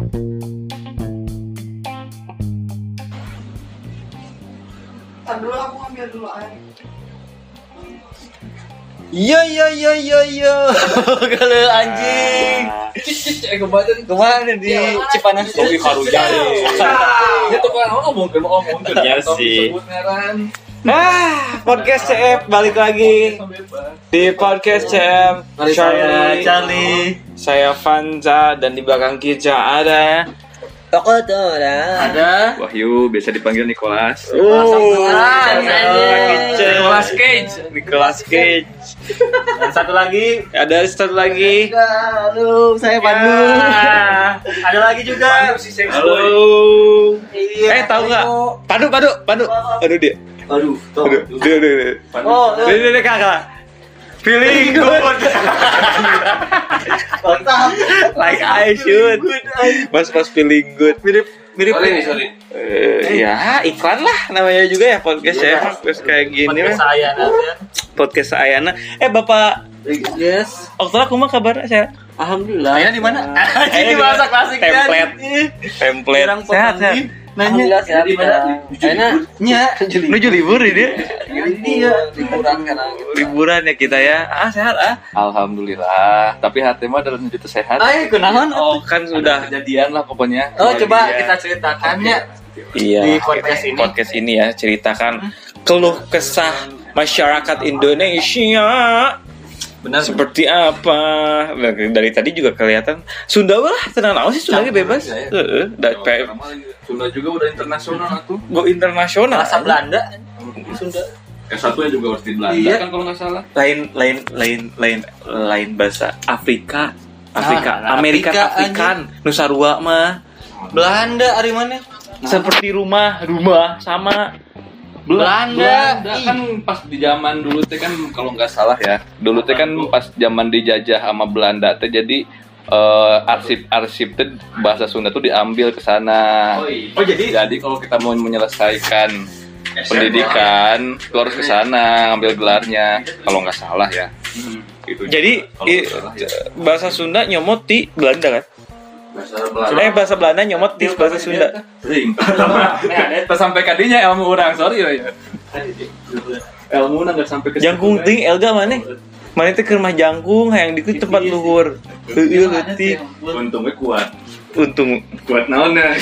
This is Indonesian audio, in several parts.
Ntar dulu aku ngambil dulu air. Yo yo yo yo yo. Kalau anjing. Eh kemarin Ke mana di Cipanas? Kopi Haruja Itu kan ngomong kan ngomong kan. Iya Atau sih. disebut ngaran. Ah, podcast CF balik lagi di podcast CF. Charlie, Charlie, saya Vanza dan di belakang kita ada Toko Tora. Ada Wahyu, biasa dipanggil Nicholas. Oh, Nicolas Cage. Nicolas Cage. Dan satu lagi Ada satu lagi. Halo, saya Pandu. Ah, ada lagi juga. Halo. Iya, Eh, tahu nggak? Padu, padu, padu. Padu dia. Aduh. Aduh, dia, dia, dia. Oh, Dia, dia, dia, kakak. Feeling good. mantap. like I should. Mas mas feeling good. Mirip mirip. Sorry nih, sorry. Eh, ya iklan lah namanya juga ya podcast ya podcast kayak gini saya nanti. podcast Ayana eh bapak Yes. Oktober kumaha kabar saya Alhamdulillah. Ayana di mana? Ini bahasa klasik template template sehat sehat Nanya sehat. Di mana? Enak. nya menuju libur ini Ini ya liburan karena liburan ya kita ya ah sehat ah Alhamdulillah. Tapi hati mah dalam juta sehat. Ay, kunaon? oh kan sudah Kejadian lah pokoknya. Oh, coba Iya. kita ceritakannya. iya Di podcast ini. podcast ini ya ceritakan keluh kesah masyarakat Indonesia Benar. seperti apa dari, dari tadi juga kelihatan Sunda lah tenang aja sih Sunda bebas ya. Heeh, da- kayak Sunda juga udah internasional tuh. go internasional Bahasa Belanda. Sunda. S1 nya juga harus di Belanda Iya. kan kalau nggak salah. lain lain lain lain lain bahasa Afrika Afrika Ah, Amerika Afrika, Afrikan Nusarua mah Belanda hari mana? seperti rumah rumah sama Belanda. Belanda kan pas di zaman dulu teh kan kalau nggak salah ya. Dulu teh kan pas zaman dijajah sama Belanda teh jadi eh, arsip-arsip teh bahasa Sunda tuh diambil ke sana. Oh jadi Jadi kalau kita mau menyelesaikan pendidikan, lu harus ke sana ngambil gelarnya. Kalau nggak salah ya. Gitu. jadi i- salah ya. bahasa Sunda nyomot di Belanda kan Bahasa Belanda. eh bahasa Belanda nyomot di bahasa Sunda Sering. Tak sampai kadinya ilmu orang, sorry ya. Ilmu nggak sampai ke jangkung ting Elga mana mana itu ke rumah jangkung yang di tempat luhur Heeh leutik Untungnya kuat. untung Kuat naonnya.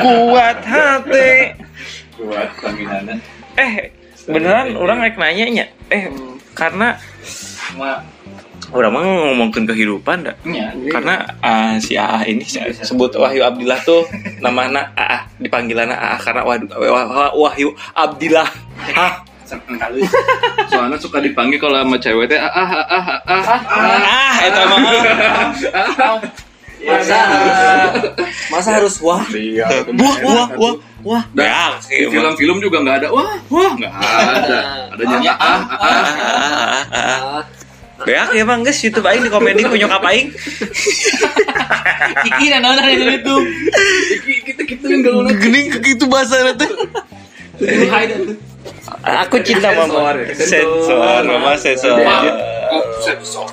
kuat hati kuat staminanya. eh beneran orang naik nanya nya eh karena orang mah ngomongin kehidupan dah Iya. karena ah, si AA ini saya sebut Wahyu Abdillah tuh namanya AA dipanggilannya AA karena Wahyu, Wah- Wahyu Abdillah Hah? Soalnya suka dipanggil kalau sama cewek teh ah ah ah ah ah. ah. ah itu mah Masa masa harus wah? wah wah wah wah ya Di film-film juga nggak ada wah wah. Nggak ada. Adanya ah ah ah. ah. ah, ah, ah. Beak ya bang guys YouTube aing di komedi punya kapaing Iki dan orang itu itu. Kita kita nggak mau gening gitu bahasa itu dah tuh. aku cinta mama Sensor. Ya. sensor. Mama sensor.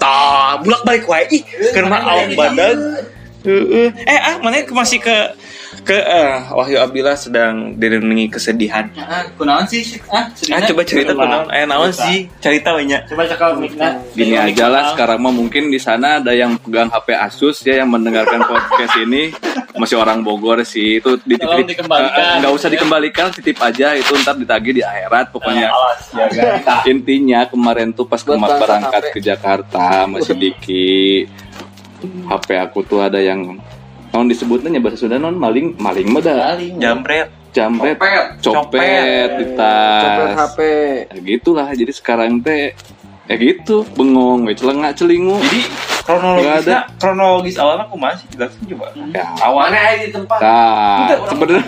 Tah bulak balik wae. Mah awak badan Heeh. eh ah mana masih ke ke eh, Wahyu Abdillah sedang direnungi kesedihan Ah, kunaon sih? Ah, ah coba cerita kunaon eh naon sih cerita we nya Coba cakap mikna. Gini aja lah sekarang mah mungkin di sana ada yang pegang HP Asus ya yang mendengarkan podcast ini masih orang Bogor sih itu dititip Tolong dikembalikan. nggak usah dikembalikan titip aja itu ntar ditagih di akhirat pokoknya jaga. intinya kemarin tuh pas kemas berangkat ke Jakarta masih dikit HP aku tuh ada yang non disebutnya bahasa Sunda non maling maling mah dah Paling. jambret jamret Copet. copet di tas Copet HP. ya gitulah jadi sekarang teh ya gitu bengong we celengak celingu jadi kronologisnya kronologis awalnya aku masih jelasin coba. Ya. Mana di tempat? Nah, sebenarnya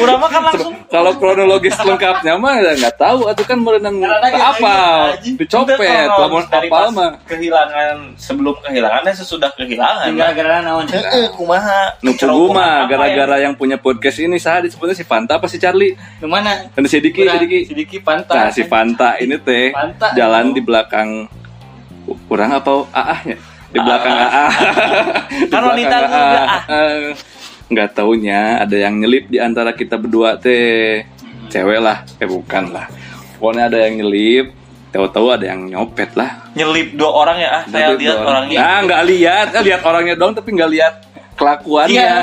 Urang mah kan langsung kalau kronologis lengkapnya mah ya nggak tahu. Atau kan merenang apa? dicopet lamun dari apa mah. kehilangan sebelum kehilangan dan sesudah kehilangan. Gara-gara naon? Heeh, kumaha? Nuku guma gara-gara yang punya podcast ini sah disebutnya si Fanta apa si Charlie? Di mana? dan si Diki si Diki. Sidiki pantai. nah si Fanta ini teh jalan di belakang kurang apa aahnya di belakang AA. Di Kan wanita juga, AA. Eh, nggak taunya ada yang nyelip di antara kita berdua teh. Cewek lah eh bukan lah. Pokoknya ada yang nyelip tahu-tahu ada yang nyopet lah. Nyelip dua orang ya, ah saya Nyelip lihat orangnya. ah nggak lihat eh, lihat orangnya dong tapi nggak lihat kelakuannya. Iya,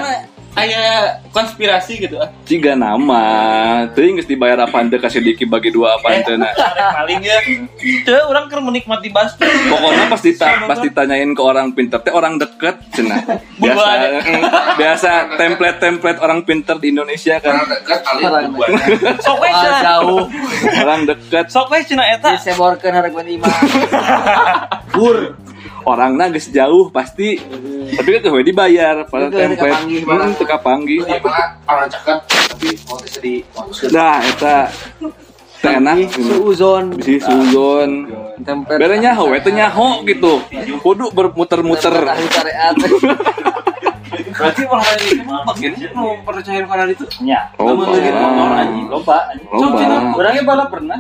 kayak konspirasi gitu ah. Ciga nama, teuing geus dibayar apa ente kasih diki bagi dua apa ente na. paling ya. Itu orang kan menikmati basket. Pokoknya pas dita pas ditanyain ke orang pinter teh orang deket cenah. Biasa biasa template-template orang pinter di Indonesia kan. dekat kali buat Sok we Ah, cenah. jauh Orang deket, Sok we cenah eta. diseborkeun hareup imah bur orangna geus jauh pasti. Tapi kan tuh dibayar pada Itu template. Hmm, teka. Ini orang cakep tapi mau sedih Nah, eta teh enak. suuzon Bisi suzon. template Bere nyaho, we teh nyaho gitu. Kudu bermuter-muter. Berarti olahraga itu mah bagian mau percaya pada itu. nya Oh, Ngelilin motor anjing. loba anjing. Loba. Sok cenah. Orangnya balap pernah.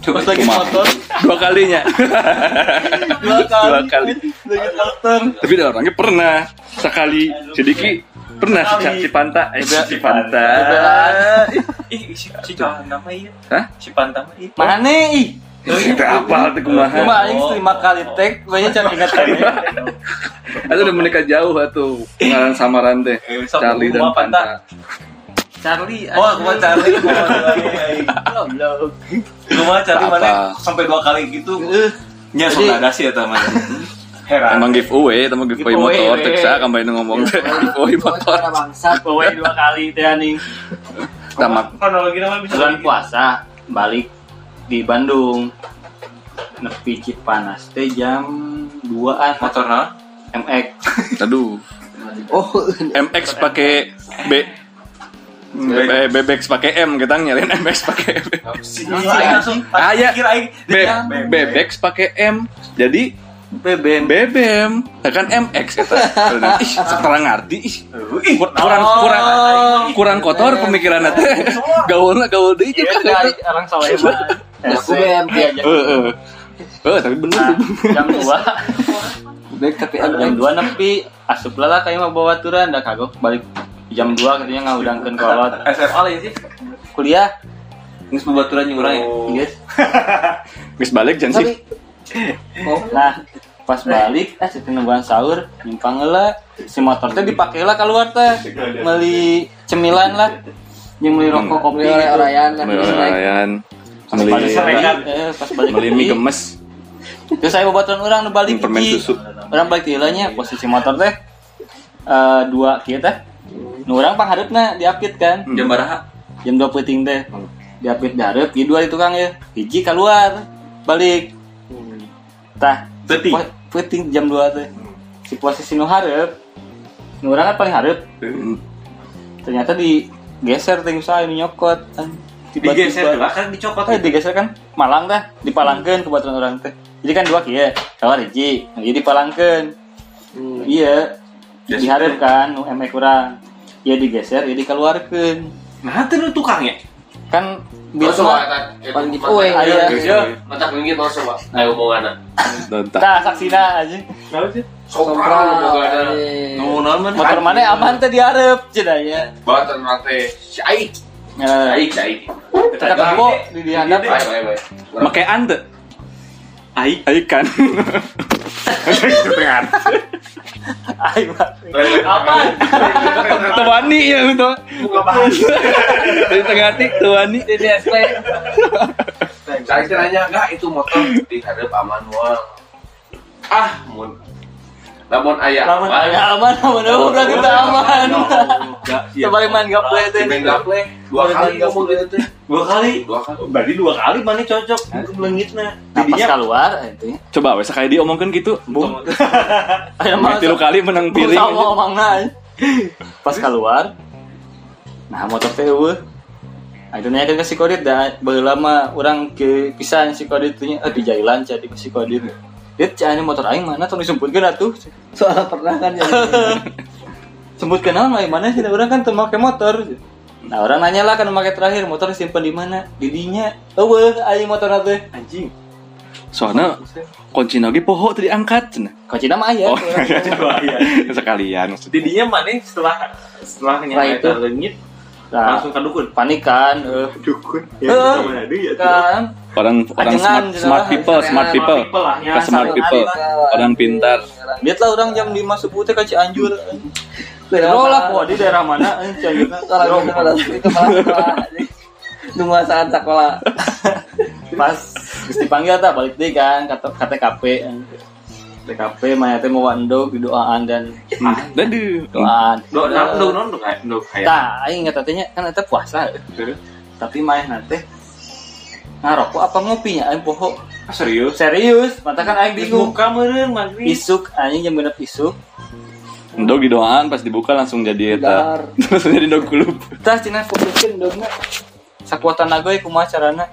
Pas lagi motor, Dua kalinya. dua kali. Dua kali. Lagi motor. Tapi ada orangnya pernah sekali sedikit pernah si Sekali. si Panta eh si Panta Ih, si si nama iya. Hah? Si Panta mah iya. mana ih apa tuh cuma kumaha aing lima kali tag banyak cara ingat itu udah menikah jauh atuh pengaran samaran teh Eh, Charlie dan Panta? Charlie Oh, aku mah Charlie. Aku mah Charlie mana sampai dua kali gitu. Nya sok Jadi- ada sih eta mah. Heran. emang giveaway emang giveaway Giveaway, motor we. saya kembali ngomong giveaway motor bangsat Kowe dua kali teh anjing. tamak Kronologi nama bisa Bulan puasa balik di Bandung. Nepi Cipanas teh jam 2-an motor nah. MX. aduh oh MX pakai B B Bebex pakai M kita nyariin MX pakai M. Ah, ya. pikir aing Be Bebex pakai M. Jadi BBM. BBM kan MX kata. Ih setelah ngerti. Ih Ih, kurang kurang kurang kotor pemikiran teh gaulna gaul deui Iya, juga dari orang Saweman. aku BM Iya, Heeh. Eh, tapi bener. Tuh. jam 2 baik tapi jam ada 2 nepi. Asup lah kayak mah bawa turan dah kagok balik jam 2 katanya ngaudangkeun kolot. SMA lah sih. kuliah? Geus babaturan jeung urang ya. guys Geus? Balik jan tapi sih. oh. Nah pas balik eh setin nungguan sahur nyimpang heula si motor teh dipake lah keluar teh. Beli cemilan lah. Yang beli rokok kopi. Beli gitu. orayan kan. Beli orayan. pas Beli balik eh, pas balik beli mie gemes. terus saya babaturan orang balik Permen susu. orang balik tilanya posisi motor teh eh, dua teh nu urang pangharepna diapit kan? Jam baraha? jam dua peuting teh. Diapit dihareup ieu dua itu kang ya. Hiji keluar balik. Tah Peuting? po- peuting jam 2 teh. Si posisi nu hareup nu urang kan paling hareup ternyata digeser teh usaha ini nyokot kan Digeser lah kan dicopot. Eh, digeser kan? Malang dah dipalangkeun ke baturan orang teh. Jadi kan dua kieu keluar hiji nah, jadi dipalangkeun iya dihareup kan nu emek urang iya digeser iya dikeluarkeun Nah, teh nu tukang ya. kan Biasa biasa Pan giveaway Aya. ya. Mata pinggir mau coba. Ayo omongan. Tah saksina aja Sopra ada. Nu naon man? motor mana aman teh dihareup cenah ya Bawa nate si Aik. Eh, Aik, Aik. Kita di dihandap. Make ante. Aik. Aikan. aing mah. Apa? Tuani ya itu. Dari tengah hati tuani. Saya kiranya enggak itu motor dihadap aman wal. Ah, mun. Lamun aya Lamun apa? Aya aman aman oh, berarti teh aman. Sebalik main gaple teh. Main gaple dua kali ngomong gitu teh. Dua kali. Dua kali. Berarti dua kali mana cocok ke belengitna. Nah, pas keluar itu. Coba wes kayak diomongkan gitu. Bung. Aya mah Tilu kali menang piring. Sama omongna. Pas keluar. Nah, motor teh eueuh. Itu nanya ke si Kodit dah baheula mah urang ke pisan si Kodit eh di jailan jadi si Kodit. Dit cani motor aing mana tong disumputkeun atuh. soalnya pernah kan ya Sebutkeun naon mah mana sih urang kan teu make motor. Nah, orang nanya lah kan make terakhir motor disimpan di mana? Di dinya. Eueuh aya motor teh. Anjing. Soalnya kunci lagi poho tadi angkat. Kunci nama aya. Oh, sekalian maksudnya. Didinya mana setelah setelah nyampe itu. eta leungit Nah, langsung ke dukun. panik kan. eh. Dukun. Eh, Sama ya. kan. Orang orang Ajengan, smart, smart cenah. people, smart people. lah ya. Ke smart people. Orang pintar. Lihat lah orang jam 5 subuh teh ka Cianjur. Bro lah, wah di daerah mana? Eh, Cianjur. Kalau gitu itu malah sekolah. Nunggu saat sekolah. Pas dipanggil tah balik deui kan ke ke TKP. TKP maya teh mau wandog didoaan dan Aduh. doaan. Do na do non do kayak. Tah, aing nya kan eta puasa. Tapi maya nanti ngarokok apa ngopinya aing poho. Ah, serius. Serius, mata kan aing bingung. Buka meureun maghrib. Isuk anjing jam genep isuk. Dog di doaan pas dibuka langsung jadi eta. Dar. Langsung jadi dog kulub. Tah cenah fokuskeun dogna. Sakuatan nagoy kumaha carana?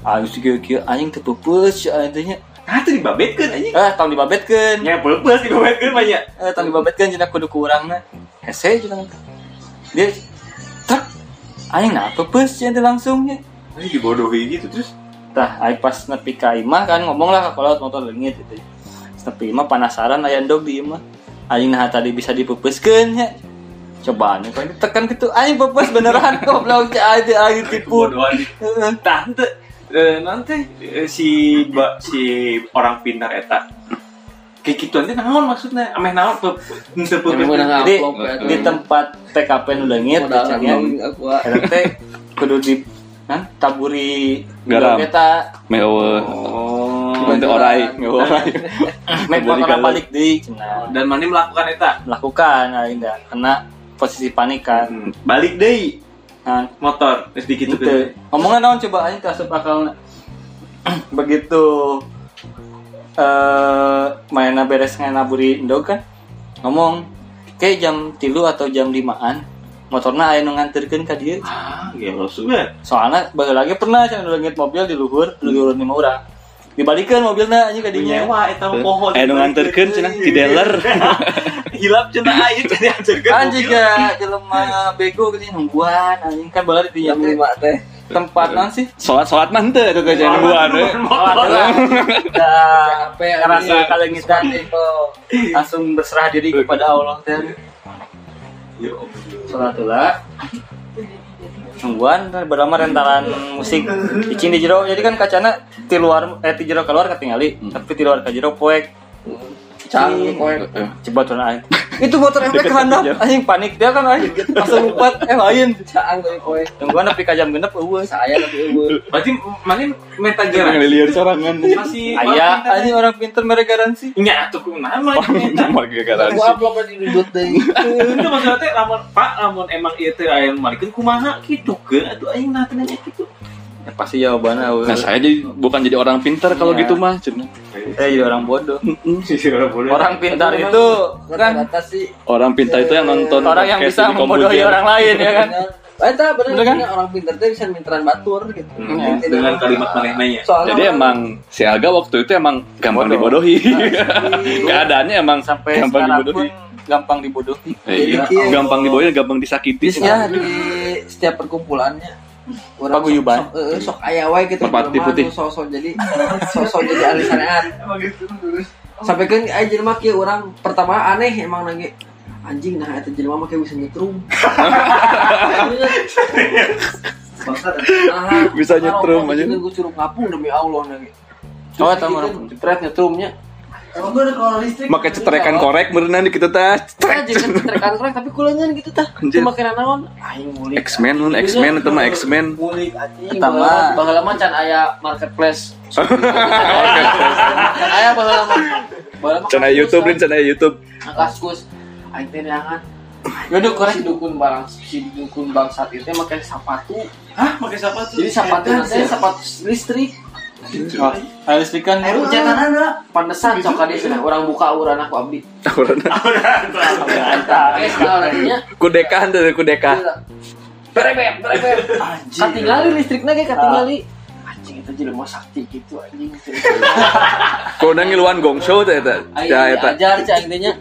Ah, geus kieu anjing teu peupeus anjing. Ah, tadi babetkeun anjing. Eh, tong dibabetkeun. Ya peupeus dibabetkeun banyak. Eh, tong dibabetkeun cenah kudu ku urangna. Hese cenah. Dia tak anjing nah peupeus cenah teh langsung nya. Anjing dibodohi gitu terus. Tah, ai pas nepi ka imah kan ngomong lah ka kolot motor leungit gitu. Nepi imah penasaran aya di imah. Anjing nah tadi bisa dipepeuskeun nya. Cobaan kok ditekan gitu anjing pepes beneran goblok itu anjing tipu. Heeh. Tante eh, nanti eh, si ba, si orang pintar eta kayak gitu nanti naon maksudnya ameh naon pe Jadi di tempat TKP nu leungit cenah ah. eta teh kudu di kan taburi Garam. Eta Mewe. Oh. Nanti orai, mewe orai. motor garam. balik deui cenah. dan mana melakukan eta Melakukan aing dah kena posisi panik kan. Hmm, balik deui Kan motor. Terus dikitu Gitu. Omongan naon coba aja kasih akal begitu eh mainnya beres nganaburi indog kan? Ngomong kayak jam tilu atau jam limaan motornya aya nu nganterkeun ka dieu. Ah gelo sudah soalnya balik lagi pernah cenah leungit mobil di luhur di luhur lima orang dibalikeun mobilnya anjing ka dinya nyewa eta pohon Eh nu nganterkeun cenah di dealer. hilap cenah aing tadi anjirkeun anjing ya jelema bego gini nungguan anjing kan bala di lima teh. tempat non sih Salat-salat mah henteu eta teh jangan buan we. Udah Capek ngerasa anjing. kalengitan langsung berserah diri kepada Allah teh. Salatullah. Nungguan berlama rentalan musik icing di jero. Jadi kan kacana di luar eh di jero keluar ketinggali. Tapi di luar ke jero poek Canggih kowe. coba tuh aing itu motor efek handap anjing panik. Dia kan anjing langsung lupa eh lain Caang tuh kowe. nungguan tapi ka jam genep eueuh Saya tapi eueuh. berarti mana meta garansi liar sorangan. masih aya anjing orang pinter mereka garansi. Nya atuh kumaha mah Cuma garansi. Gua upload di dudut deui. itu maksudnya lamun pak lamun emang ieu teh aya malikeun kumaha kitu ke? Atuh aing nah ya pasti jawabannya. Nah, saya jadi bukan jadi orang pintar kalau Iya. gitu mah, cenah. saya jadi orang bodoh orang orang pintar itu kan sih Orang pintar itu yang nonton orang yang bisa membodohi orang lain ya kan Eta bener Bener kan? orang pintar teh bisa minteran batur gitu. Hmm, dengan kalimat maneh nanya Soalnya Jadi orang- emang si Alga waktu itu emang gampang Bodoh. dibodohi. Keadaannya emang sampai gampang dibodohi. pun gampang dibodohi Eh, iya. Iya. Gampang dibodohi, gampang disakiti. ya di setiap perkumpulannya orang Paguyuban. sok, eh, sok aya wae gitu Merpati putih. sosok jadi sosok jadi ahli syariat. Sampai kan aja jelema kieu orang pertama aneh emang lagi anjing nah eta jelema mah kayak bisa nyetrum. Nah, Bisa nyetrum, aja gue suruh ngapung demi Allah nage oh itu mah Jepret nyetrumnya Emang gue kalau listrik. Make cetrekan korek berenang di kita teh. Nah, jadi cetrekan korek tapi kulengan gitu tah. Cuma kena naon Aing mulik X-Men nun, X-Men itu mah X-Men. Mulik anjing. Pertama. Baheula mah can aya marketplace. Can aya baheula mah mah Channel YouTube, Lin, channel YouTube. Kaskus Aing teh neangan. Yaudah korek dukun barang si dukun bangsat itu make sepatu. hah? Pakai siapa tuh Jadi sepatu nanti sepatu listrik. Oh, ayo listrikan Ayo cetan ada. Pantesan sok kadi cenah urang buka urang aku abdi. Oke, sekarangnya Kudekan tuh, kudeka. Berebeb, berebeb. Katingali listrikna ge katingali. Anjing itu jelema sakti gitu anjing. Kau udah ngiluan gong show tuh eta. Aing Ya ajar cai aing teh nya.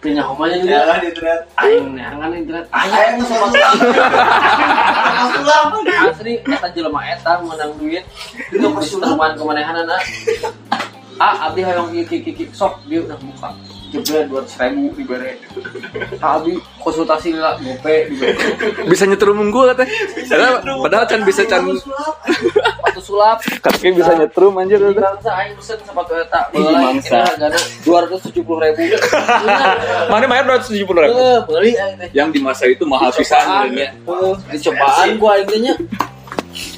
Punya homanya juga. di internet Aing neangan internet. Aing sama Asli eta jelema eta menang duit. Itu persuruhan kemanehanana. ah abdi hoyong kiki kiki sok dia udah buka jebret dua ratus ribu dibere ah abdi konsultasi lah gope Bisa nyetrum unggul teh. Padahal padahal can bisa can sepatu sulap kaki bisa nyetrum anjir di teh. bangsa aing pesen sepatu eta beli bangsa. dua ratus tujuh puluh ribu Mana bayar 270 ribu. Eh, beli aing teh Yang di masa itu mahal pisan ya. Heeh, dicobaan gua aing teh nya.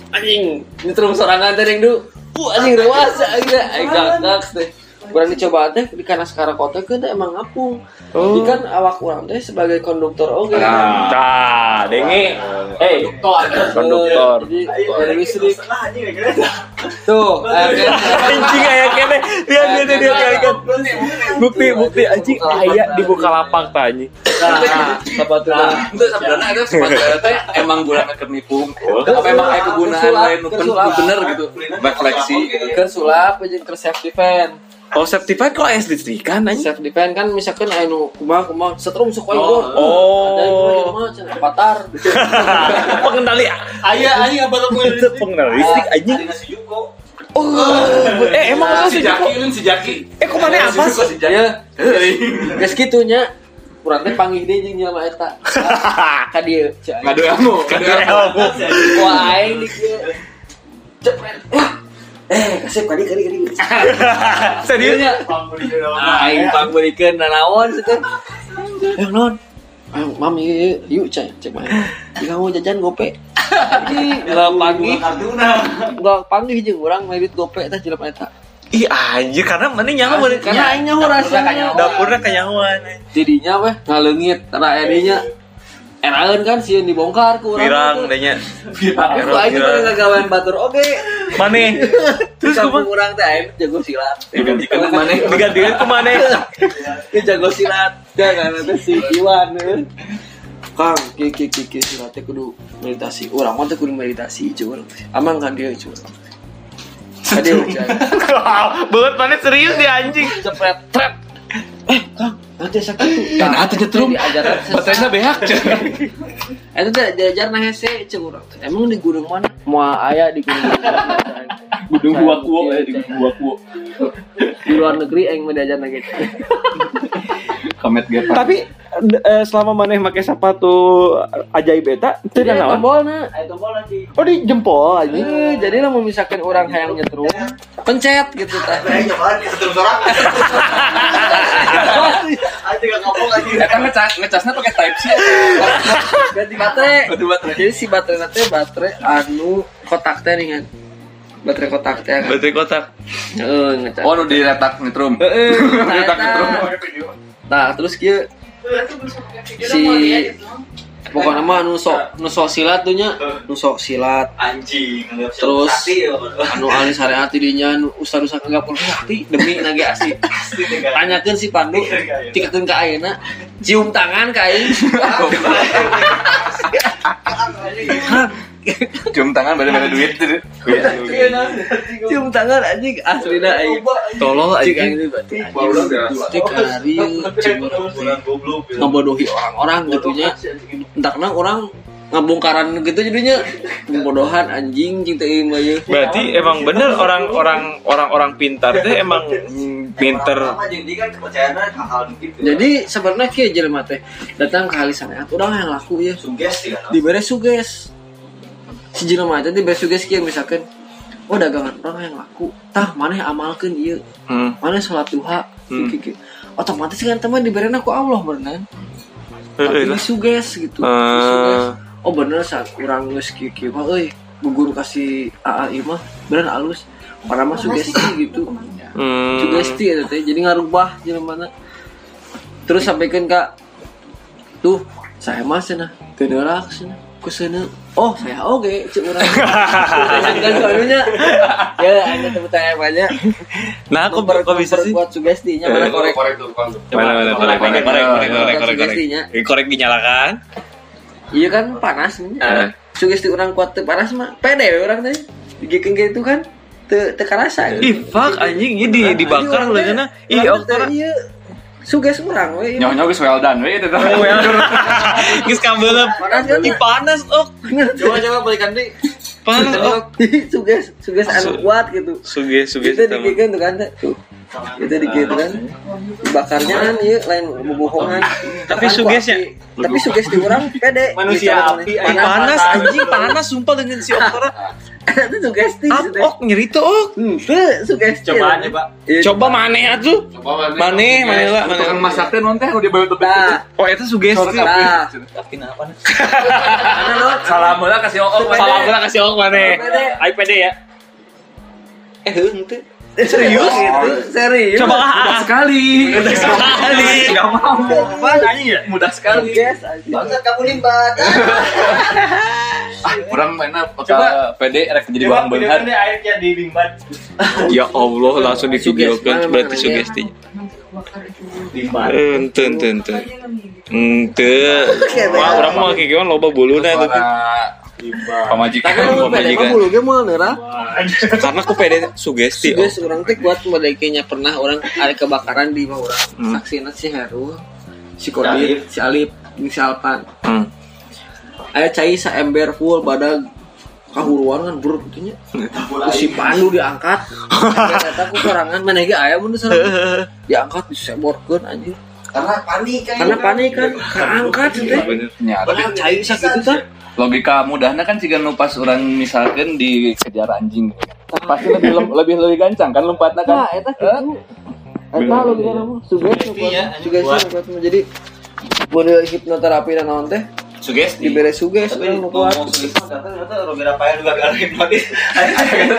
Anjing, terus sorangan teh ding du. Uh, anjing rewasa aing teh. Aing gagak teh. Kurang dicobaan teh di kana sekarang kota teh emang ngapung. Jadi kan awak urang teh sebagai konduktor oge. Nah. Tah, dengi. Eh, Konduktor. Jadi dari listrik. Tuh, anjing aya kene. Lihat dia dia dia kalikan. Bukti bukti anjing aya di Bukalapak tah anjing. nah, sepatu Nah, itu sebenarnya itu sepatu teh emang gulana keur nipu. Apa emang aya kegunaan lain bener gitu. Refleksi gitu. ke sulap jeung ke self defense. Oh, kok es listrikan anjing. Self defense kan misalkan anu kumaha kumaha setrum sok wae Oh. Ada yang mau mah cenah avatar. Pengendali Aya anjing apa tuh itu pengendali listrik anjing. Oh, eh emang lu si sih Jaki ini si Jaki. Eh, kok mana apa sih? Ya. Geus kitunya urang teh panggih deui jeung jelema eta. Ka dieu. cai. Ngadu ilmu, ngadu ilmu. Wah aing di kieu. Cepet. Eh, Eh, kasih kadi kadi kadi. Seriusnya? Ah, aing pangbeulikeun nanaon sih teh. Eh, non. Ah, Mami, yuk cai, cek main. Jika mau jajan gope. Enggak pagi. Enggak pagi jeung urang merit gope teh jelema eta. Ih anjir karena mana nyawa mana Karena aing rasa. dapurnya kenyawan. Jadinya weh ngaleungit karena edinya Eraeun kan sieun dibongkar ku urang. Pirang tuh. danya. Tapi ku aing teh ngagawean batur oge. Mana? Terus ku urang teh aing jago silat. Digantikan ke mana? Digantiin ke mana? Ke jago silat. Ya kan teh si Iwan. eh. Kang, ki ki ki ki silat teh kudu meditasi. Urang mah teh kudu meditasi cuy. Amang kan dia cuy. Tadi Banget mana serius dia anjing. cepet trap. Eh, Kang, nanti sakit tuh. Nah, atuh nyetrum. Baterainya beak. Itu teh diajar nah hese cek urang. Emang di gunung mana? Moal aya di gunung. Gunung gua kuo ya di gua kuo. Di luar negeri aing mah diajar nah gitu. Komet gepa. Tapi eh, selama mana pakai sepatu ajaib eta itu Jadi naon? tombolna. Oh di jempol aja. Eh, jadi lah misalkan orang hayang nyetrum, pencet gitu teh. Eta ngecas ngecasnya pakai type C. Ganti baterai. Ganti baterai. Jadi si baterai nanti baterai anu kotak teh nih kan. Baterai kotak teh kan. Baterai kotak. Heeh, ngecas. Oh, nu diretak nitrum. Heeh, nah, Diretak eta. nitrum. Nah, terus kieu si pokoknya mah nu sok nu sok silat tuh nya, nu sok silat. Anjing. Terus anu ahli syariat dinya nu ustaz ustaz enggak perlu sakti demi nage asik. Tanyakeun si Pandu, tikeun ka ayeuna, cium tangan ka aing. Cium tangan beda-beda duit. cium tangan anjing aslina aing. Tolol anjing cium ngebodohi orang-orang gitunya. Entah kenapa orang ngabongkaran gitu jadinya pembodohan anjing cinta mah ye. Berarti emang bener orang-orang orang-orang pintar teh emang pinter. Jadi kan gitu. Sebenarnya kieu jelema teh datang ke halisan orang yang laku ya. Sugesti kan. diberi suges si jelema teh suges kieu misalkan oh dagangan orang yang laku tah mana yang amalkan ieu Hmm. mana sholat duha Hmm. Otomatis kan teman diberi aku Allah bener Heeh tapi lah. suges gitu Eh. Suges. oh bener saat kurang geus kieu kieu mah bu guru kasih AA ieu mah bener alus para mah sugesti gitu Hmm. sugesti eta teh jadi ngarubah jelema terus sampaikan kak tuh saya mah cenah teu neurak seuneu oh saya oge cek urang kan soalnya ya ada tepuk tangan banyak Nah, kok kok bisa sih? buat sugestinya mana korek korek tuh. Mana mana korek korek korek korek korek korek korek. sugestinya Eh, Korek dinyalakan. iya kan panas Ah. sugesti orang kuat panas mah pede we orang teh digikeun gitu kan teu teu karasa Ih, fuck anjing ini di dibakar lah cenah. Ih, oktor. Suges urang we ieu mah. Nyawa-nyawa geus well done we eta. Geus kabelep. Panas kan? Ih, panas, ok. coba coba balikan deh Panas, ok. suges suges anu kuat gitu Suge suge kita dibikin tuh kan teh. tuh itu dikit kan bakarnya kan iya lain bohongan Tapi sugesnya? tapi sugesti orang pede Manusia Gitu, api, panas anjing panas sumpah dengan si Oktora. Itu sugesti sudah. ok nyeri tuh ok. Itu sugesti Coba aja, Pak. Coba maneh atuh. Coba Maneh, maneh lah, maneh. Tukang masaknya non teh udah bawa nah Oh, itu sugesti. nah mana lo Salam lah kasih ong Salam lah kasih ok. Ai pede ya. Eh, henteu. Serius gitu serius Coba ah. sekali Udah sekali. nggak mau apa ya? mudah sekali. Bangsat kamu limbat. ah orang mainnya bakal pede rek jadi bang benghar airnya di limbat. Ya Allah langsung di video Sugesti, kan berarti sugestinya. Limbat. Ente ente ente. Wah, orang mau kayak gimana loba bulu nah itu. pamajikan Tapi lu pede mah pamajikan bulu ge moal neura. Karena aku pede sugesti. Oh. Suges orang teh kuat mendekenya pernah orang ada kebakaran di bawah orang. Hmm. Saksina si Heru, si Kodit, si Alip, si Alpan. Hmm. Aya cai sa ember full badag kahuruan kan bur gitu nya. Si Pandu diangkat. Eta ku sorangan mana ge aya mun. Diangkat diseborkeun anjir. Karena panik kan. Karena panik kan keangkat teh. nyata Padahal cai sakitu tah. Logika mudahnya kan jika nu pas orang misalkan dikejar anjing. Pasti lebih lem- lebih lebih gancang kan lompatnya Nah, kan eta kitu. Eta lo gimana mah suges suges suges jadi model hipnoterapi dan naon teh Sugesti. dibere suges Tapi orang kata kata Romi Rafael juga gak hipnotis.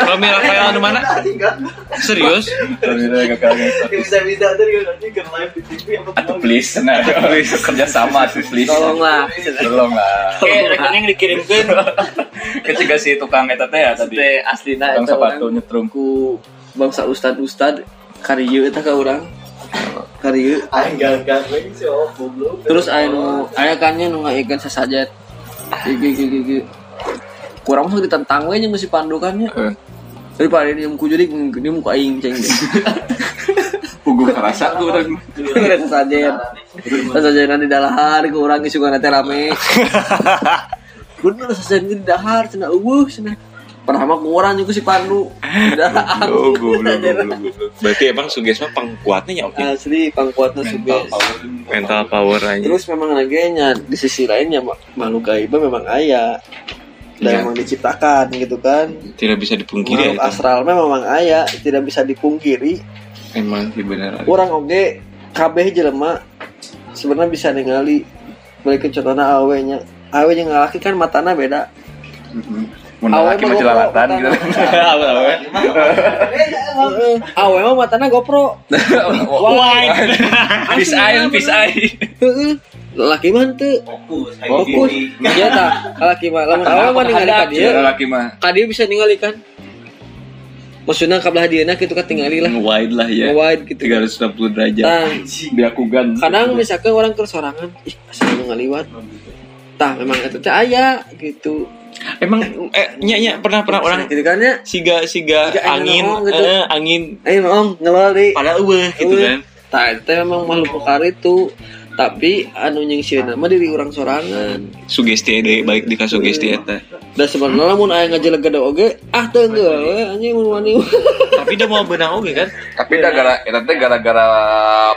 Romi Rafael anu mana? Serius? Bisa bisa tuh dia nanti ke live di TV apa Atuh please, nah, please kerja sama sih please. Tolonglah. Tolong lah. Oke, rekening dikirimkan. Kecegah si tukang eta teh ya tadi. Teh aslina Tukang eta sepatu orang nyetrum. ku bangsa ustad ustad karieu eta ka urang. Lagi sih oh. Terus aya nu aya kannya nu ngaikeun sasajet. Gigi gigi gigi. Kurang masuk ditentang we jeung si pandukannya. Eh. Daripada dia muku jadi dia muku aing ceng deh. Pugu kerasa tuh orang. Ada sasajet. Sasajet di dalahar ke urang isu teh rame. Bener di dahar eueuh cenah. Pertama ku urang juga si Pandu. Udah Oh, goblok, goblok, goblok. Berarti emang sugesti mah pangkuatnya ya oke. Asli pangkuatna suges. Mental power aja. Terus memang lagi di sisi lainnya makhluk gaib memang ayah dan Ya. memang diciptakan gitu kan. Tidak bisa dipungkiri Makhluk ya. astral mah memang ayah tidak bisa dipungkiri. Emang sih benar. Orang oge kabeh jelema sebenarnya bisa ningali balik ke contohnya awe nya. Awe yang ngalaki kan matana beda. Awe laki mah jelalatan gitu. matana. Heeh. Awe mah matana GoPro. Wine. Fish eye, fish eye. Heeh. Laki mah teu Fokus. fokus. Iya tah. Laki mah lamun awe mah ningali ka dieu. laki mah. Ka dieu bisa ningali kan. Maksudnya kabelah dieuna kitu kan tingali lah. Wide lah ya. Wide gitu. 360 derajat. Tah, Dia kugan. kadang misalkan orang kersorangan, ih asal ngaliwat. Tah memang itu teh aya gitu. Emang eh nya nya pernah pernah orang gitu kan ya. siga siga angin angin gitu. eh, angin Ayo om ngelol di. pada eueuh gitu kan. Tah itu memang makhluk pekar itu. Tapi anu nyingsireun mah diri orang sorangan. Sugesti deh baik di sugesti eta. Dan sebenarnya lamun aya ngajelek gede oge, ah teu geus we anjing mun wani. Tapi udah mau benang oge kan. Tapi dah gara eta teh gara-gara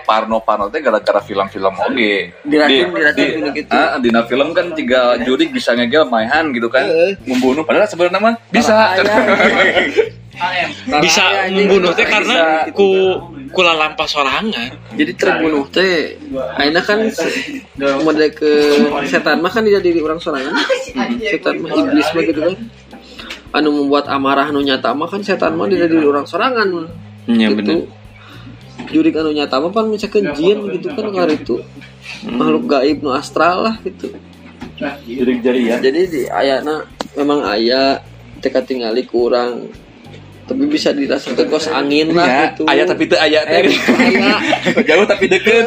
Parno Parno teh gara-gara film-film oge. Diracun, Di- diracun di- gitu. Ah, dina film kan jika jurik bisa ngegel mainan gitu kan. Membunuh padahal sebenarnya mah bisa. Bisa membunuh teh karena ku kula lampas sorangan. Jadi terbunuh teh ayeuna kan model ke setan mah kan tidak diri orang sorangan. Setan mah iblis mah gitu kan. Anu membuat amarah anu nyata mah kan setan mah tidak diri orang sorangan. Iya Gitu. bener. Jurik anu nyata mah kan misalkan jin gitu kan kali itu. Makhluk gaib nu astral lah gitu. Jurik jari ya. Jadi di ayana memang aya teka tingali kurang tapi bisa dirasakan kos angin lah Ya, gitu. aya tapi teu aya teh. aya. Jauh tapi deket.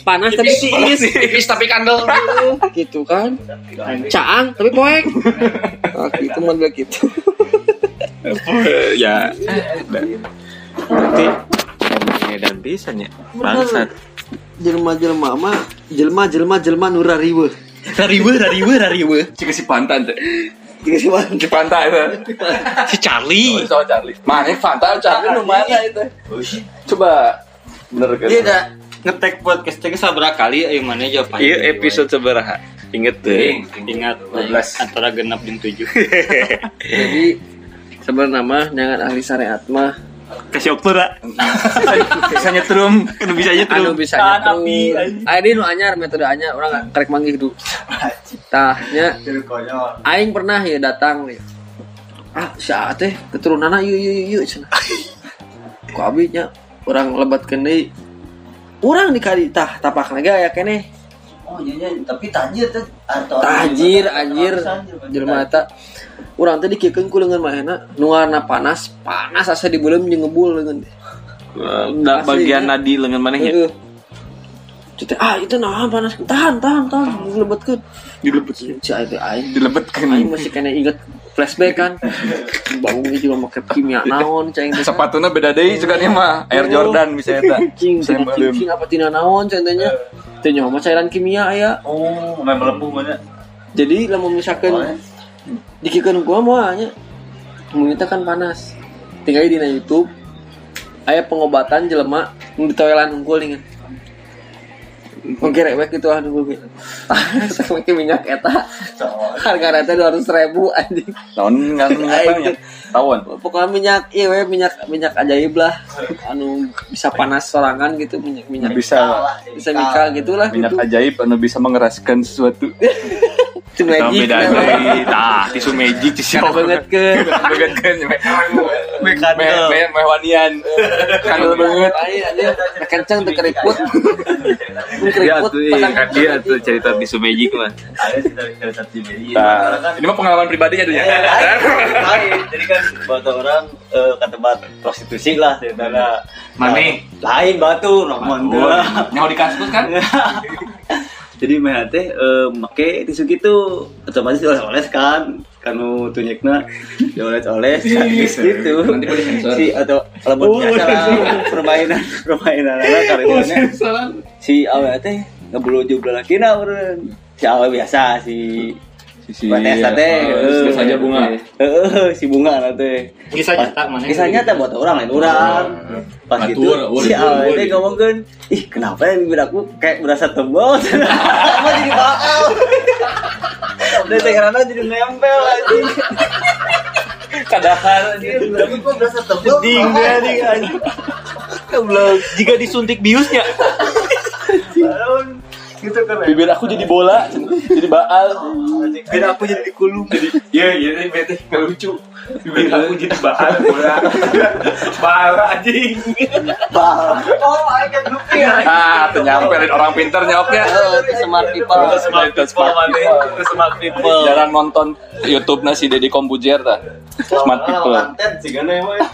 panas tapi tiis Tipis tapi kandel. gitu kan caang tapi poek nah, gitu model gitu ya. Berarti dan bisa nya. Bangsat. jelma jelma mah jelma jelma jelma nurariwe Rariwe, rariwe, rariwe. Cik si pantan teh. Kiriman Di pantai itu. si Charlie Oh, sama Charlie. Mana Fanta Charlie nu mana itu? Coba bener kan? dia udah ngetek podcast teh sabaraha kali ayo mana jawabannya Iya episode seberapa? Ingat deh. ingat 12. antara genap dan tujuh Jadi sebenarnya mah jangan ahli syariat mah Kasih opera. Bisa nyetrum. Kan bisa aja anu bisa nyetrum. Ah ini nu anyar metode anyar orang karek manggih du. Tahnya aing pernah ya datang nih. Ah, si Aa teh keturunanna ieu ieu ieu cenah. Ku abi nya urang lebatkeun deui. Urang di kali tah tapak naga ya keneh. Oh iya iya, tapi tajir tuh atau Tajir anjir jelema eta. Urang teh dikikeun ku leungeun mahena nu warna panas, panas asa dibeuleum jeung ngebul leungeun teh. Da bagian nadi lengan mana ya? Cete, ah itu nah panas. Tahan tahan tahan. Dilebetkeun dilebetkeun si aing teh aing Dilebetkeun. aing masih kena inget flashback kan. Bangun juga make kimia naon cing teh Sepatunya beda deh juga nih mah. Air Jordan bisa eta. cing Saya cing belum. cing apa tina naon cing teh nya mah cairan kimia aya Oh, main melepuh mana? jadi lamun misalkan dikikeun gua mah nya mun kan panas. Tinggal di YouTube aya pengobatan jelema nu ditoelan unggul nih Oke, rewek gitu gitu. Sama ke minyak eta. Harga rata dua ratus ribu anjing. Tahun nggak nggak tahun. Pokoknya minyak, iya we minyak minyak ajaib lah. Anu bisa panas sorangan gitu minyak minyak. Bisa Bisa mikal gitulah. minyak ajaib anu bisa mengeraskan sesuatu. Tahu magic. Tah, tisu magic tisu. Banget ke. Banget kan, meh meh meh wanian. Kandel banget. Kencang tuh keriput. Dia Keriput tuh dia tuh cerita tisu magic mah. Ada cerita cerita di media. Nah, ini mah pengalaman pribadi ya dunia. lain jadi kan batu orang eh, ke tempat prostitusi lah ceritanya Mane? lain batu Oh, nyawa di kaskus kan? jadi mah teh eh, make tisu gitu. Otomatis oles-oles kan. Kanu tunyekna dioles-oles gitu. Nanti boleh sensor. si atau kalau biasa lah permainan permainan lah karirnya si awe teh ngebuluju belakina urun si awe biasa si Sisi Vanessa teh eh, eh, saja bunga. Heeh, si bunga na teh. kisah nyata mana Kisah nyata buat orang lain orang. Pas gitu Batur, si waduh. teh ngomongkeun, "Ih, kenapa ya bibir aku kayak berasa tebal?" Sama jadi bakal. Udah teh karena jadi nempel anjing. Kadahar Tapi kok berasa tebal? Ding ding anjing. Belum jika disuntik biusnya. Baron gitu kan. Bibir aku jadi bola, jadi baal. Bibir aku jadi dikulum jadi. Iya iya ini bete nggak lucu. Bibir aku jadi bahan bola. Bahan anjing. Oh, I can look ya. Ah, ternyamperin orang pinter nyoknya. Smart people. Smart people. Smart people. Jarang nonton YouTube nasi Deddy Kombujer dah. Smart people. Lantet sih kan emang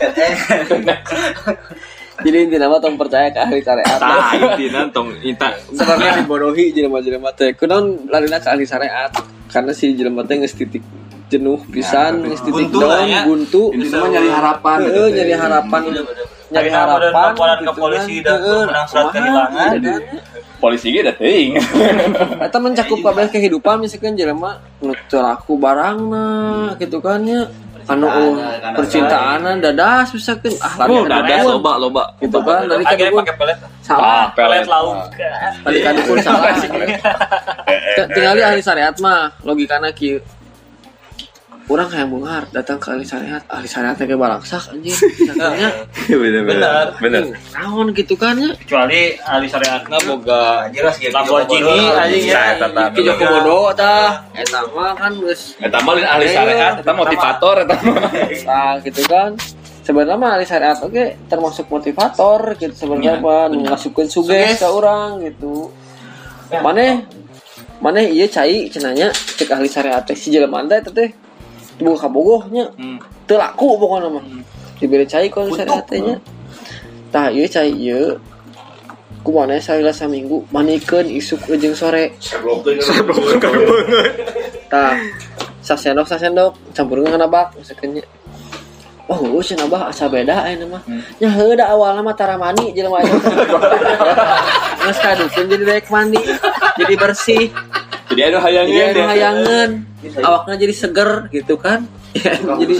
Jadi intinya mah tong percaya ke ahli syariat. Tah intina tong inta. Sebenarnya dibodohi jelema-jelema teh. Kunaon larina ke ahli syariat? Karena si jelema teh geus titik jenuh pisan, geus titik down, ya. buntu. Ini semua nyari harapan. Heeh, nyari harapan. Nyari Tapi nama dan harapan. laporan ke gitu polisi kan. dan Heeh, menang surat kehilangan. gitu. Polisi ge da teuing. Eta mencakup kabeh kehidupan misalkan jelema nu teu laku barangna gitu kan ya. Anu oh, percintaan dadas misalkan ah Oh, lari dadas loba loba. gitu kan dari Akhirnya kadukun pakai pelet. salah. Pelet. lauk. dari kadukun salah. T- tinggal di ahli syariat mah logikana kieu orang kayak bungar datang ke ahli syariat ahli syariat kayak balaksak anjir misalkannya Bener Bener. Bener. naon gitu kan ya? Kecuali ahli syariatna boga Jelas gitu. Lamborghini anjing ya. Nah, eta Ki Joko Bodo tah eta. Mah kan geus Eta mah lain ahli syariat, eta motivator eta mah. nah gitu kan. Sebenarnya mah ahli syariat oke termasuk motivator gitu sebenarnya mah nu ngasupkeun suges ke orang gitu. Mana mana iya cai cenanya cek ahli syariat teh si jelema teh teh buka kabogohnya. Teu laku pokoknya mah. Diberi cai ku ahli syariat teh nya tah iya cai iya. Kumana salila saminggu manikeun isuk jeung sore. Tah sasendok sasendok. Campur dengan nabak misalkan nya Oh, oh, sih nabah asa beda ayeuna mah. Nya heuh da awalna mah tara mani jelema eta. Geus kadukeun jadi daek mandi, jadi bersih. Jadi ada Jadi hayangnya anu hayangeun. awaknya jadi seger gitu kan. Ya, jadi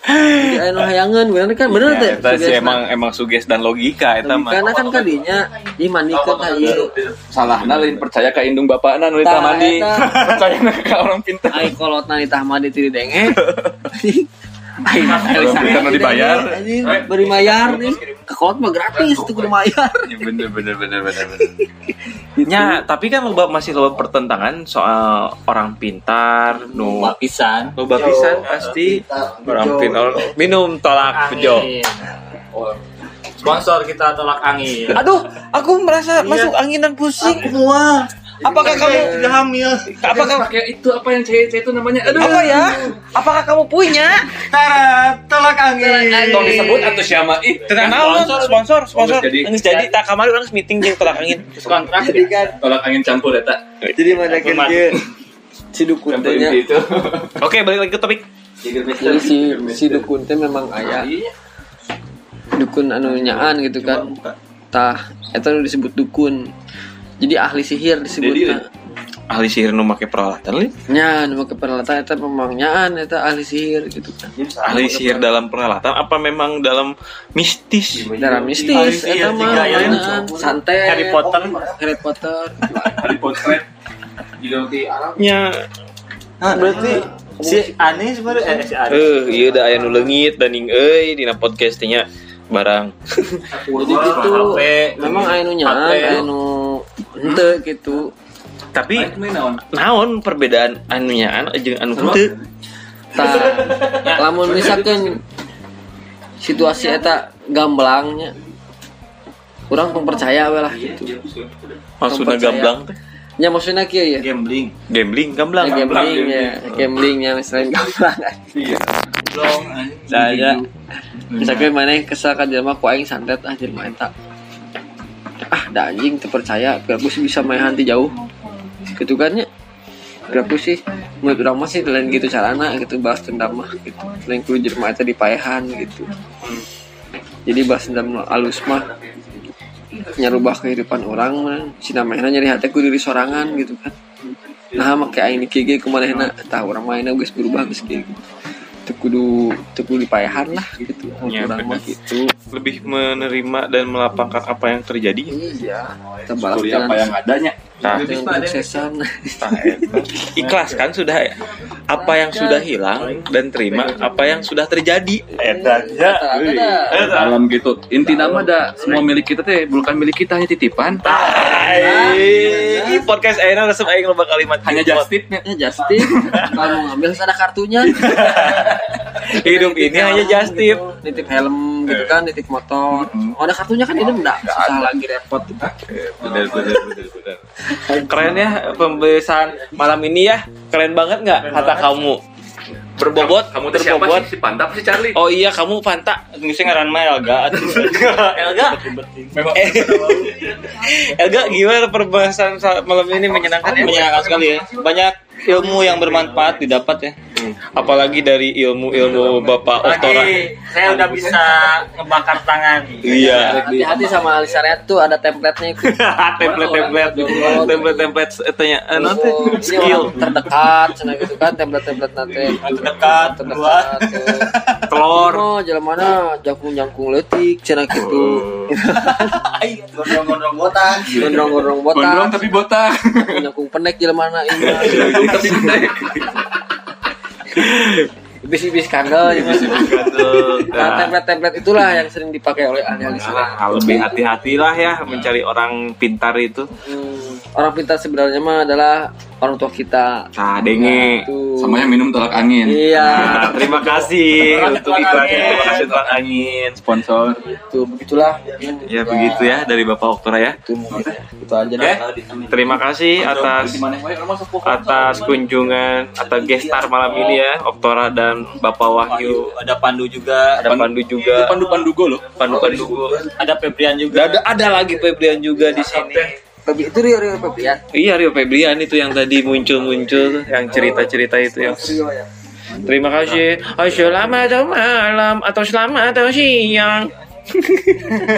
jadi anu hayangan bener kan? Bener teh Eta sih sugesna. emang emang suges dan logika eta mah. karena kan kadinya. Dimandikeun ka ieu salahna lain percaya ke indung bapakna nu ditah mandi eta. percaya ke orang pintar? Ai kolotna di tah mandi teu didenge nu dibayar. anjing beri mayar nih ke kolot mah gratis tuh kudu mayar Ya, bener bener bener bener bener. Ya, tapi kan loba masih loba pertentangan soal orang pintar, nu pisan. loba pisan pasti orang pintar. Minum tolak bejo. sponsor kita tolak angin. Aduh, aku merasa masuk angin dan pusing. semua Apakah kamu sudah hamil? Apakah pakai itu apa yang cewek itu namanya? Aduh. Apa ya? Apakah kamu punya? Tara tolak angin. Tong disebut atau siapa? Ih Tenang sponsor, sponsor, sponsor. Oh, jadi. Jadi tak kamari orang meeting jeung tolak angin. kontrak tolak angin campur eta jadi mana kerja si dukun itu. Oke, balik lagi ke topik. jadi si si dukun teh memang aya dukun anu nyaan gitu kan. tah eta nu disebut dukun jadi ahli sihir disebutna Ahli sihir nu make peralatan li. nya nu make peralatan eta memang nyaan eta ahli sihir gitu. Kan Ahli sihir dalam peralatan apa memang dalam mistis? darah mistis eta mah mainan santet Harry Potter. Harry Potter. Harry Potter. Nya berarti si Ani sebenarnya eh si Ani eh ieu da aya nu leungit dan ning euy dina podcast nya barang. jadi gitu. Memang aya nu nyaan aya nu henteu gitu. Tapi naon. perbedaan anu nyaan jeung anu henteu? tah lamun misalkan situasi eta gamblangnya kurang percaya we lah. Gitu Maksudna Percaya. gamblang teh. nya maksudnya kieu ya. Gambling. Gambling, gamblang. Ya, gambling. Ya gamblingnya misalnya gamblang saya misalkan mana kesal kan jelema ku aing santet ah jelema eta ah da anjing teu percaya biar sih bisa main hanti jauh? Gitu kan ya biar sih? Menurut orang mah sih lain gitu carana gitu bahas dendam mah gitu. Lain kudu jelema eta dipaehan gitu. Jadi bahas dendam alus mah nyarubah kehidupan orang mah. Si namanya nyari hati ku diri sorangan gitu kan. Nah make aing dikege kumanehna tah urang mainnya geus berubah kieu gitu kudu teu kudu dipaehan lah gitu. Ya, gitu. Lebih menerima dan melapangkan apa yang terjadi. iya. Syukuri apa yang adanya. Nah, kesuksesan Nah, eta. ikhlas kan sudah ya. apa yang sudah hilang dan terima apa yang sudah terjadi? Eta ya. dalam gitu. Inti nama ada semua milik kita teh bukan milik kita hanya titipan. Hai, podcast Aina resep aing loba kalimat hanya just tipnya. Ya Justin kalau mau ngambil ada kartunya hidup ini hanya just tip. nitip helm gitu kan nitip motor. Oh ada kartunya kan ini enggak? Susah lagi repot. Gitu. bener bener bener bener. Keren ya pembahasan malam ini ya. Keren banget nggak kata kamu? Berbobot kamu tuh siapa berbobot. sih? Si pantap si Charlie? Oh iya kamu Fanta Ngisi ngaran mah Elga. Elga? Eh, Elga gimana perbahasan sa- malam ini? Menyenangkan ya? Menyenangkan sekali ya. Banyak ilmu yang bermanfaat didapat ya. Apalagi dari ilmu-ilmu Bapak Oktora. Saya udah bisa ngebakar tangan. iya. Hati-hati sama alis syariat tuh ada template-nya itu. Template template template template etanya eh, nanti Oh, ini skill. terdekat cina gitu kan template-template nanti. Terdekat, terdekat tuh telur. Oh jalan mana? Jangkung-jangkung letik cina gitu. Gondrong-gondrong botak. gondrong-gondrong botak. Gondrong tapi botak. Jangkung pendek jalan mana ini tapi gede bis-bis kandel gitu. Nah, template-template itulah yang sering dipakai oleh ahli-ahli. Nah, lebih hati-hatilah ya mencari orang pintar itu Hmm, orang pintar sebenarnya mah adalah orang tua kita. nah denge. Sama yang minum tolak angin. Iya, Nah, terima kasih untuk iklannya. Terima kasih tolak angin. Sponsor. Tuh begitulah. ya begitu ya dari Bapak Oktora ya. Itu mungkin. Itu aja deh. terima kasih atas atas kunjungan atau gestar malam ini ya Oktora dan Bapak Wahyu. Ada Pandu juga. ada Pandu juga. Pandu pandugo loh. Pandu Pandu Ada Febrian juga. ada ada lagi Febrian juga di sini Pebi itu Rio Rio Febrian. iya Rio Febrian itu yang tadi muncul-muncul yang cerita-cerita itu yang terima kasih oh, selamat malam atau selamat atau siang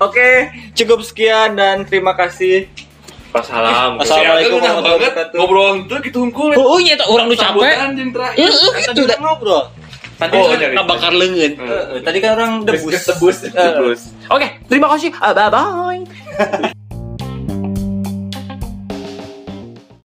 Oke, cukup sekian dan terima kasih. Pas salam. Assalamualaikum warahmatullahi banget wabarakatuh. ngobrol itu gitu hungkul. Oh iya tuh orang lu capek. Sambutan jeung terakhir. Iya, iya, gitu dah. ngobrol. Tadi Oh, kan nyari. Nabakar leungeun. eh, tadi kan orang debus. Tebus. Eh, Oke, terima kasih. Ah, Bye bye.